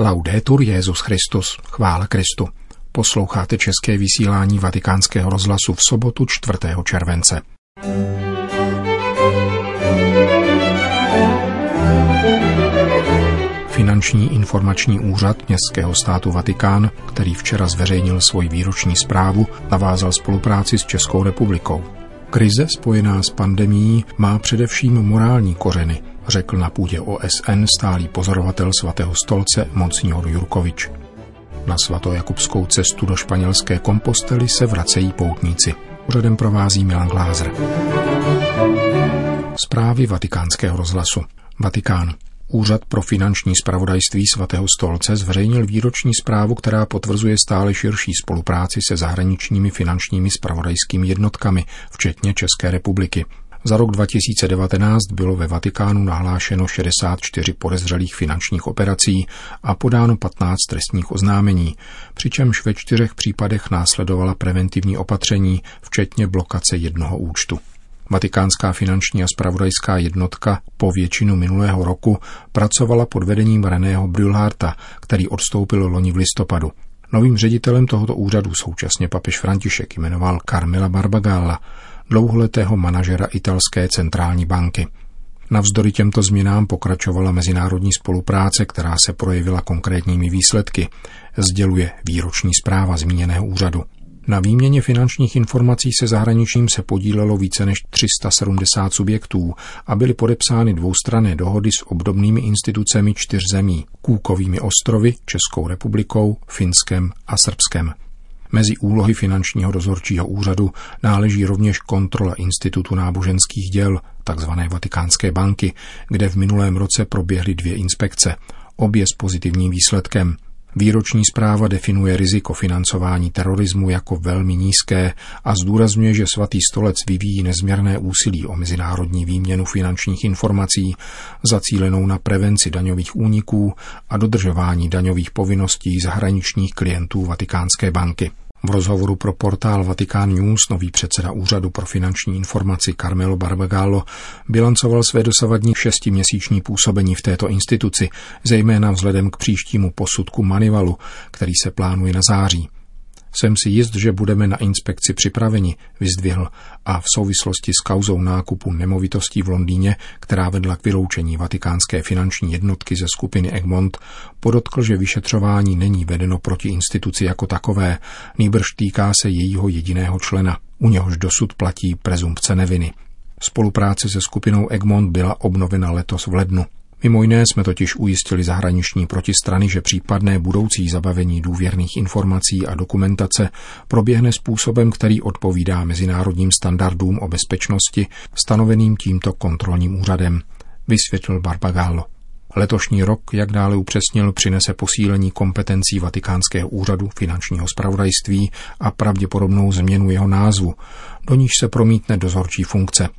Laudetur Jezus Christus, chvála Kristu. Posloucháte české vysílání Vatikánského rozhlasu v sobotu 4. července. Finanční informační úřad Městského státu Vatikán, který včera zveřejnil svoji výroční zprávu, navázal spolupráci s Českou republikou. Krize spojená s pandemí má především morální kořeny, řekl na půdě OSN stálý pozorovatel svatého stolce Monsignor Jurkovič. Na svatojakubskou cestu do španělské kompostely se vracejí poutníci. Pořadem provází Milan Glázer. Zprávy vatikánského rozhlasu. Vatikán. Úřad pro finanční spravodajství svatého stolce zveřejnil výroční zprávu, která potvrzuje stále širší spolupráci se zahraničními finančními spravodajskými jednotkami, včetně České republiky. Za rok 2019 bylo ve Vatikánu nahlášeno 64 podezřelých finančních operací a podáno 15 trestních oznámení, přičemž ve čtyřech případech následovala preventivní opatření, včetně blokace jednoho účtu. Vatikánská finanční a spravodajská jednotka po většinu minulého roku pracovala pod vedením Reného Brülharta, který odstoupil loni v listopadu. Novým ředitelem tohoto úřadu současně papež František jmenoval Carmela Barbagalla, dlouholetého manažera italské centrální banky. Navzdory těmto změnám pokračovala mezinárodní spolupráce, která se projevila konkrétními výsledky, sděluje výroční zpráva zmíněného úřadu. Na výměně finančních informací se zahraničím se podílelo více než 370 subjektů a byly podepsány dvoustranné dohody s obdobnými institucemi čtyř zemí, Kůkovými ostrovy, Českou republikou, Finskem a Srbskem. Mezi úlohy finančního dozorčího úřadu náleží rovněž kontrola Institutu náboženských děl, takzvané Vatikánské banky, kde v minulém roce proběhly dvě inspekce, obě s pozitivním výsledkem – Výroční zpráva definuje riziko financování terorismu jako velmi nízké a zdůrazňuje, že svatý stolec vyvíjí nezměrné úsilí o mezinárodní výměnu finančních informací zacílenou na prevenci daňových úniků a dodržování daňových povinností zahraničních klientů Vatikánské banky. V rozhovoru pro portál Vatikán News nový předseda Úřadu pro finanční informaci Carmelo Barbagallo bilancoval své dosavadní šestiměsíční působení v této instituci, zejména vzhledem k příštímu posudku Manivalu, který se plánuje na září. Jsem si jist, že budeme na inspekci připraveni, vyzdvihl a v souvislosti s kauzou nákupu nemovitostí v Londýně, která vedla k vyloučení vatikánské finanční jednotky ze skupiny Egmont, podotkl, že vyšetřování není vedeno proti instituci jako takové, nýbrž týká se jejího jediného člena, u něhož dosud platí prezumpce neviny. Spolupráce se skupinou Egmont byla obnovena letos v lednu. Mimo jiné jsme totiž ujistili zahraniční protistrany, že případné budoucí zabavení důvěrných informací a dokumentace proběhne způsobem, který odpovídá mezinárodním standardům o bezpečnosti stanoveným tímto kontrolním úřadem, vysvětlil Barbagallo. Letošní rok, jak dále upřesnil, přinese posílení kompetencí Vatikánského úřadu finančního spravodajství a pravděpodobnou změnu jeho názvu, do níž se promítne dozorčí funkce –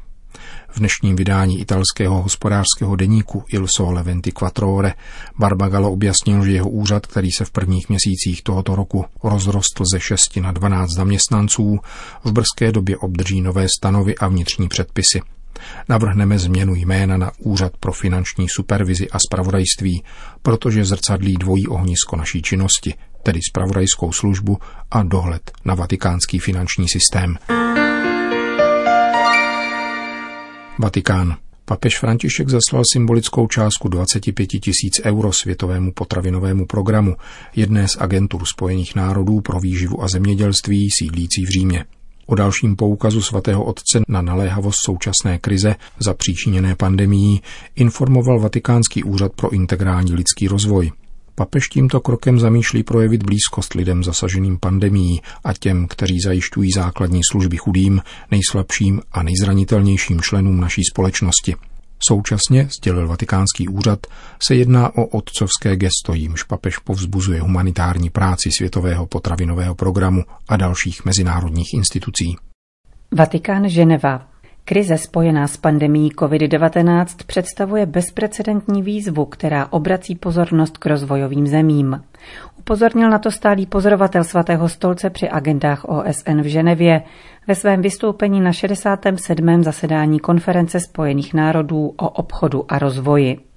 v dnešním vydání italského hospodářského deníku Il Sole 24 Ore Barbagallo objasnil, že jeho úřad, který se v prvních měsících tohoto roku rozrostl ze 6 na 12 zaměstnanců, v brzké době obdrží nové stanovy a vnitřní předpisy. Navrhneme změnu jména na Úřad pro finanční supervizi a spravodajství, protože zrcadlí dvojí ohnisko naší činnosti, tedy spravodajskou službu a dohled na vatikánský finanční systém. Vatikán. Papež František zaslal symbolickou částku 25 tisíc euro Světovému potravinovému programu, jedné z agentur Spojených národů pro výživu a zemědělství sídlící v Římě. O dalším poukazu svatého otce na naléhavost současné krize zapříčiněné pandemií informoval Vatikánský úřad pro integrální lidský rozvoj. Papež tímto krokem zamýšlí projevit blízkost lidem zasaženým pandemií a těm, kteří zajišťují základní služby chudým, nejslabším a nejzranitelnějším členům naší společnosti. Současně, sdělil vatikánský úřad, se jedná o otcovské gesto, jímž papež povzbuzuje humanitární práci Světového potravinového programu a dalších mezinárodních institucí. Vatikán Ženeva Krize spojená s pandemí COVID-19 představuje bezprecedentní výzvu, která obrací pozornost k rozvojovým zemím. Upozornil na to stálý pozorovatel svatého stolce při agendách OSN v Ženevě ve svém vystoupení na 67. zasedání konference Spojených národů o obchodu a rozvoji.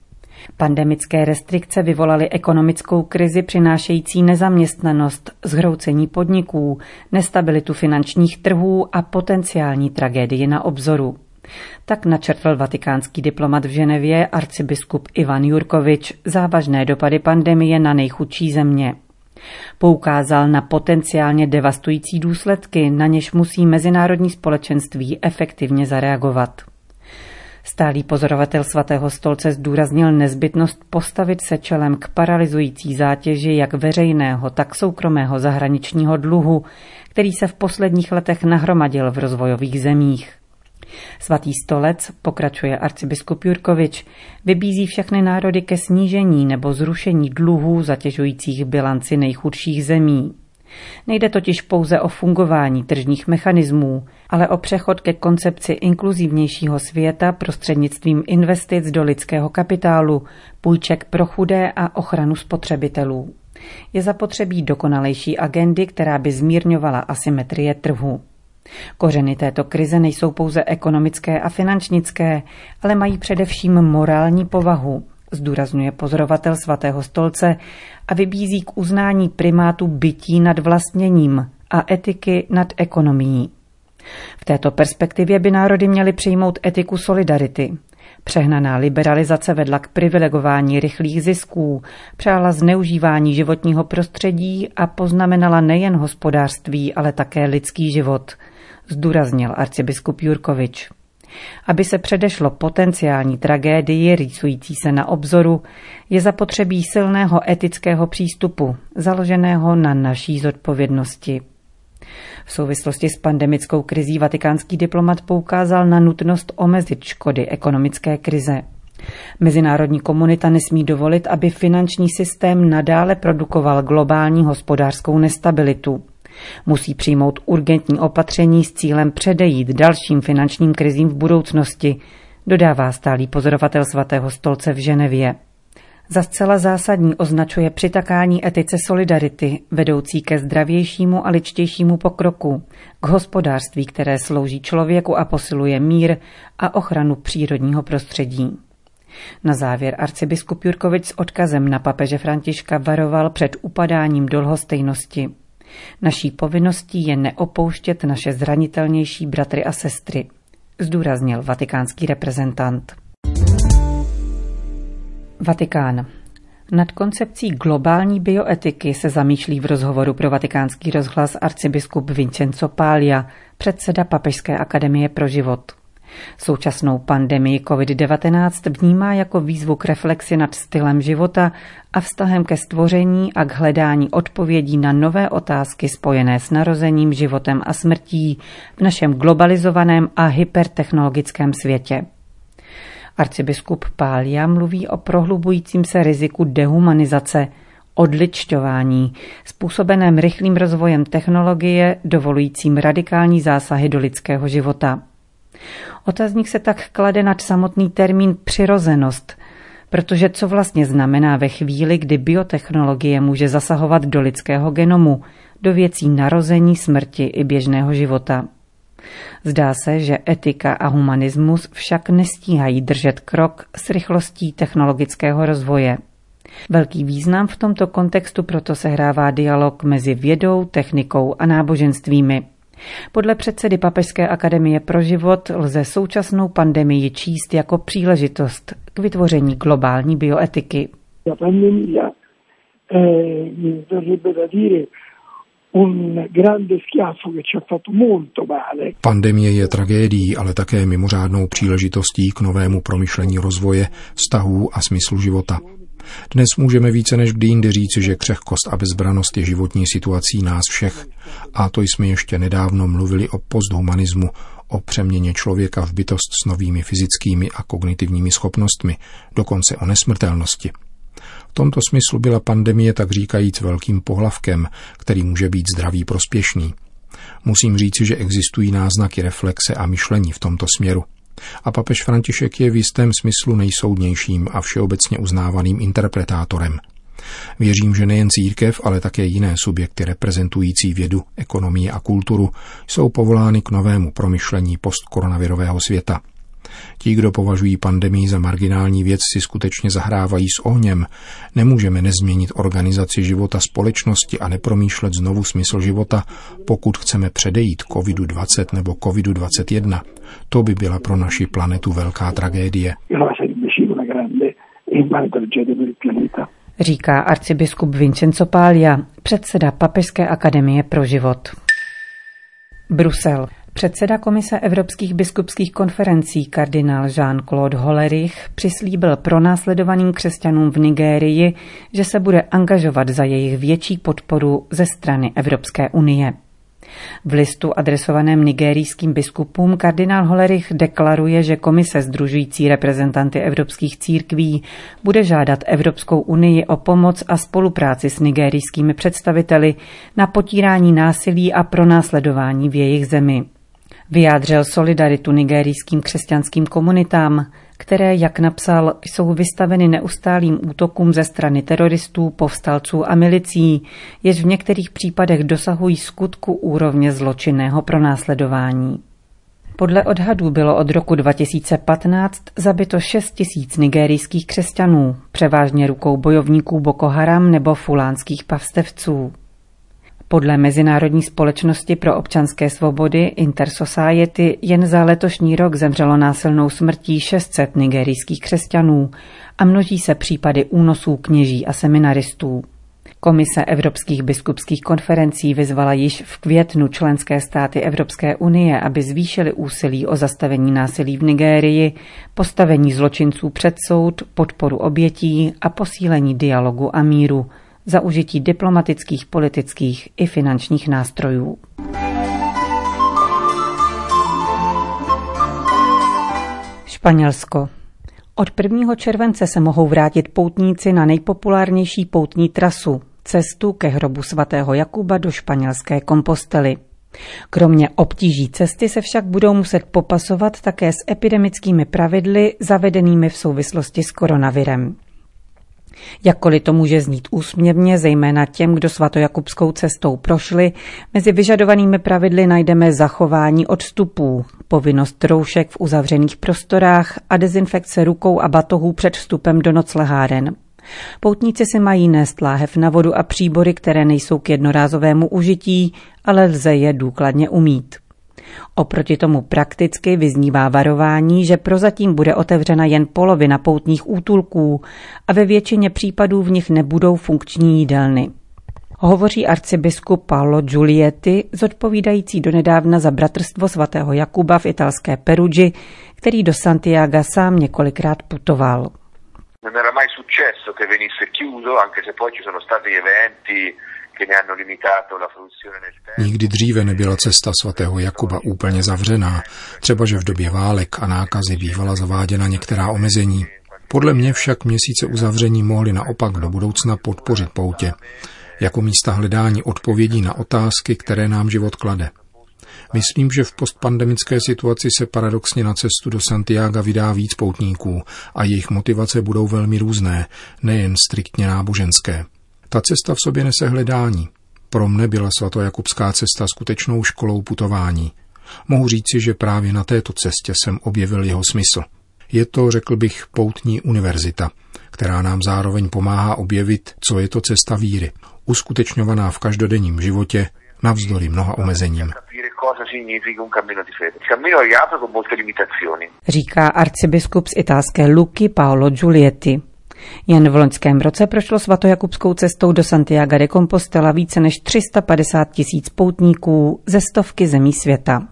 Pandemické restrikce vyvolaly ekonomickou krizi přinášející nezaměstnanost, zhroucení podniků, nestabilitu finančních trhů a potenciální tragédii na obzoru. Tak načrtl vatikánský diplomat v Ženevě arcibiskup Ivan Jurkovič závažné dopady pandemie na nejchudší země. Poukázal na potenciálně devastující důsledky, na něž musí mezinárodní společenství efektivně zareagovat. Stálý pozorovatel svatého stolce zdůraznil nezbytnost postavit se čelem k paralyzující zátěži jak veřejného, tak soukromého zahraničního dluhu, který se v posledních letech nahromadil v rozvojových zemích. Svatý stolec, pokračuje arcibiskup Jurkovič, vybízí všechny národy ke snížení nebo zrušení dluhů zatěžujících bilanci nejchudších zemí. Nejde totiž pouze o fungování tržních mechanismů, ale o přechod ke koncepci inkluzivnějšího světa prostřednictvím investic do lidského kapitálu, půjček pro chudé a ochranu spotřebitelů. Je zapotřebí dokonalejší agendy, která by zmírňovala asymetrie trhu. Kořeny této krize nejsou pouze ekonomické a finančnické, ale mají především morální povahu, zdůrazňuje pozorovatel svatého stolce a vybízí k uznání primátu bytí nad vlastněním a etiky nad ekonomií. V této perspektivě by národy měly přijmout etiku solidarity. Přehnaná liberalizace vedla k privilegování rychlých zisků, přála zneužívání životního prostředí a poznamenala nejen hospodářství, ale také lidský život, zdůraznil arcibiskup Jurkovič. Aby se předešlo potenciální tragédii rýsující se na obzoru, je zapotřebí silného etického přístupu, založeného na naší zodpovědnosti. V souvislosti s pandemickou krizí vatikánský diplomat poukázal na nutnost omezit škody ekonomické krize. Mezinárodní komunita nesmí dovolit, aby finanční systém nadále produkoval globální hospodářskou nestabilitu. Musí přijmout urgentní opatření s cílem předejít dalším finančním krizím v budoucnosti, dodává stálý pozorovatel svatého stolce v Ženevě. Za zcela zásadní označuje přitakání etice solidarity, vedoucí ke zdravějšímu a ličtějšímu pokroku, k hospodářství, které slouží člověku a posiluje mír a ochranu přírodního prostředí. Na závěr arcibiskup Jurkovič s odkazem na papeže Františka varoval před upadáním do lhostejnosti. Naší povinností je neopouštět naše zranitelnější bratry a sestry, zdůraznil vatikánský reprezentant. Vatikán. Nad koncepcí globální bioetiky se zamýšlí v rozhovoru pro vatikánský rozhlas arcibiskup Vincenzo Pália, předseda Papežské akademie pro život. Současnou pandemii COVID-19 vnímá jako výzvu k reflexi nad stylem života a vztahem ke stvoření a k hledání odpovědí na nové otázky spojené s narozením, životem a smrtí v našem globalizovaném a hypertechnologickém světě. Arcibiskup Pália mluví o prohlubujícím se riziku dehumanizace, odličťování, způsobeném rychlým rozvojem technologie, dovolujícím radikální zásahy do lidského života. Otazník se tak klade nad samotný termín přirozenost, protože co vlastně znamená ve chvíli, kdy biotechnologie může zasahovat do lidského genomu, do věcí narození, smrti i běžného života. Zdá se, že etika a humanismus však nestíhají držet krok s rychlostí technologického rozvoje. Velký význam v tomto kontextu proto sehrává dialog mezi vědou, technikou a náboženstvími. Podle předsedy Papežské akademie pro život lze současnou pandemii číst jako příležitost k vytvoření globální bioetiky. La pandemia, eh, Pandemie je tragédií, ale také mimořádnou příležitostí k novému promyšlení rozvoje, vztahů a smyslu života. Dnes můžeme více než kdy jindy říci, že křehkost a bezbranost je životní situací nás všech. A to jsme ještě nedávno mluvili o posthumanismu, o přeměně člověka v bytost s novými fyzickými a kognitivními schopnostmi, dokonce o nesmrtelnosti. V tomto smyslu byla pandemie tak říkajíc velkým pohlavkem, který může být zdravý prospěšný. Musím říci, že existují náznaky reflexe a myšlení v tomto směru. A papež František je v jistém smyslu nejsoudnějším a všeobecně uznávaným interpretátorem. Věřím, že nejen církev, ale také jiné subjekty reprezentující vědu, ekonomii a kulturu jsou povolány k novému promyšlení postkoronavirového světa. Ti, kdo považují pandemii za marginální věc, si skutečně zahrávají s ohněm. Nemůžeme nezměnit organizaci života společnosti a nepromýšlet znovu smysl života, pokud chceme předejít COVID-20 nebo COVID-21. To by byla pro naši planetu velká tragédie. Říká arcibiskup Vincenzo Paglia, předseda Papežské akademie pro život. Brusel. Předseda Komise Evropských biskupských konferencí kardinál Jean-Claude Hollerich přislíbil pronásledovaným křesťanům v Nigérii, že se bude angažovat za jejich větší podporu ze strany Evropské unie. V listu adresovaném nigerijským biskupům kardinál Holerich deklaruje, že komise združující reprezentanty evropských církví bude žádat Evropskou unii o pomoc a spolupráci s nigerijskými představiteli na potírání násilí a pronásledování v jejich zemi. Vyjádřil solidaritu nigerijským křesťanským komunitám, které, jak napsal, jsou vystaveny neustálým útokům ze strany teroristů, povstalců a milicí, jež v některých případech dosahují skutku úrovně zločinného pronásledování. Podle odhadů bylo od roku 2015 zabito 6 tisíc nigerijských křesťanů, převážně rukou bojovníků Boko Haram nebo fulánských pavstevců. Podle Mezinárodní společnosti pro občanské svobody Intersociety jen za letošní rok zemřelo násilnou smrtí 600 nigerijských křesťanů a množí se případy únosů kněží a seminaristů. Komise Evropských biskupských konferencí vyzvala již v květnu členské státy Evropské unie, aby zvýšili úsilí o zastavení násilí v Nigérii, postavení zločinců před soud, podporu obětí a posílení dialogu a míru – za užití diplomatických, politických i finančních nástrojů. Španělsko. Od 1. července se mohou vrátit poutníci na nejpopulárnější poutní trasu, cestu ke hrobu svatého Jakuba do španělské kompostely. Kromě obtíží cesty se však budou muset popasovat také s epidemickými pravidly zavedenými v souvislosti s koronavirem. Jakkoliv to může znít úsměvně, zejména těm, kdo svatojakubskou cestou prošli, mezi vyžadovanými pravidly najdeme zachování odstupů, povinnost roušek v uzavřených prostorách a dezinfekce rukou a batohů před vstupem do nocleháren. Poutníci si mají nést láhev na vodu a příbory, které nejsou k jednorázovému užití, ale lze je důkladně umít. Oproti tomu prakticky vyznívá varování, že prozatím bude otevřena jen polovina poutních útulků a ve většině případů v nich nebudou funkční jídelny. Hovoří arcibiskup Paolo Giulietti, zodpovídající donedávna za bratrstvo svatého Jakuba v italské Perugii, který do Santiago sám několikrát putoval. Non era mai successo che venisse chiuso, anche se poi ci sono stati eventi Nikdy dříve nebyla cesta svatého Jakuba úplně zavřená, třeba že v době válek a nákazy bývala zaváděna některá omezení. Podle mě však měsíce uzavření mohly naopak do budoucna podpořit poutě, jako místa hledání odpovědí na otázky, které nám život klade. Myslím, že v postpandemické situaci se paradoxně na cestu do Santiago vydá víc poutníků a jejich motivace budou velmi různé, nejen striktně náboženské. Ta cesta v sobě nese hledání. Pro mne byla svatojakubská cesta skutečnou školou putování. Mohu říci, že právě na této cestě jsem objevil jeho smysl. Je to, řekl bych, poutní univerzita, která nám zároveň pomáhá objevit, co je to cesta víry, uskutečňovaná v každodenním životě navzdory mnoha omezením. Říká arcibiskup z italské Luky Paolo Giulietti. Jen v loňském roce prošlo svatojakubskou cestou do Santiago de Compostela více než 350 tisíc poutníků ze stovky zemí světa.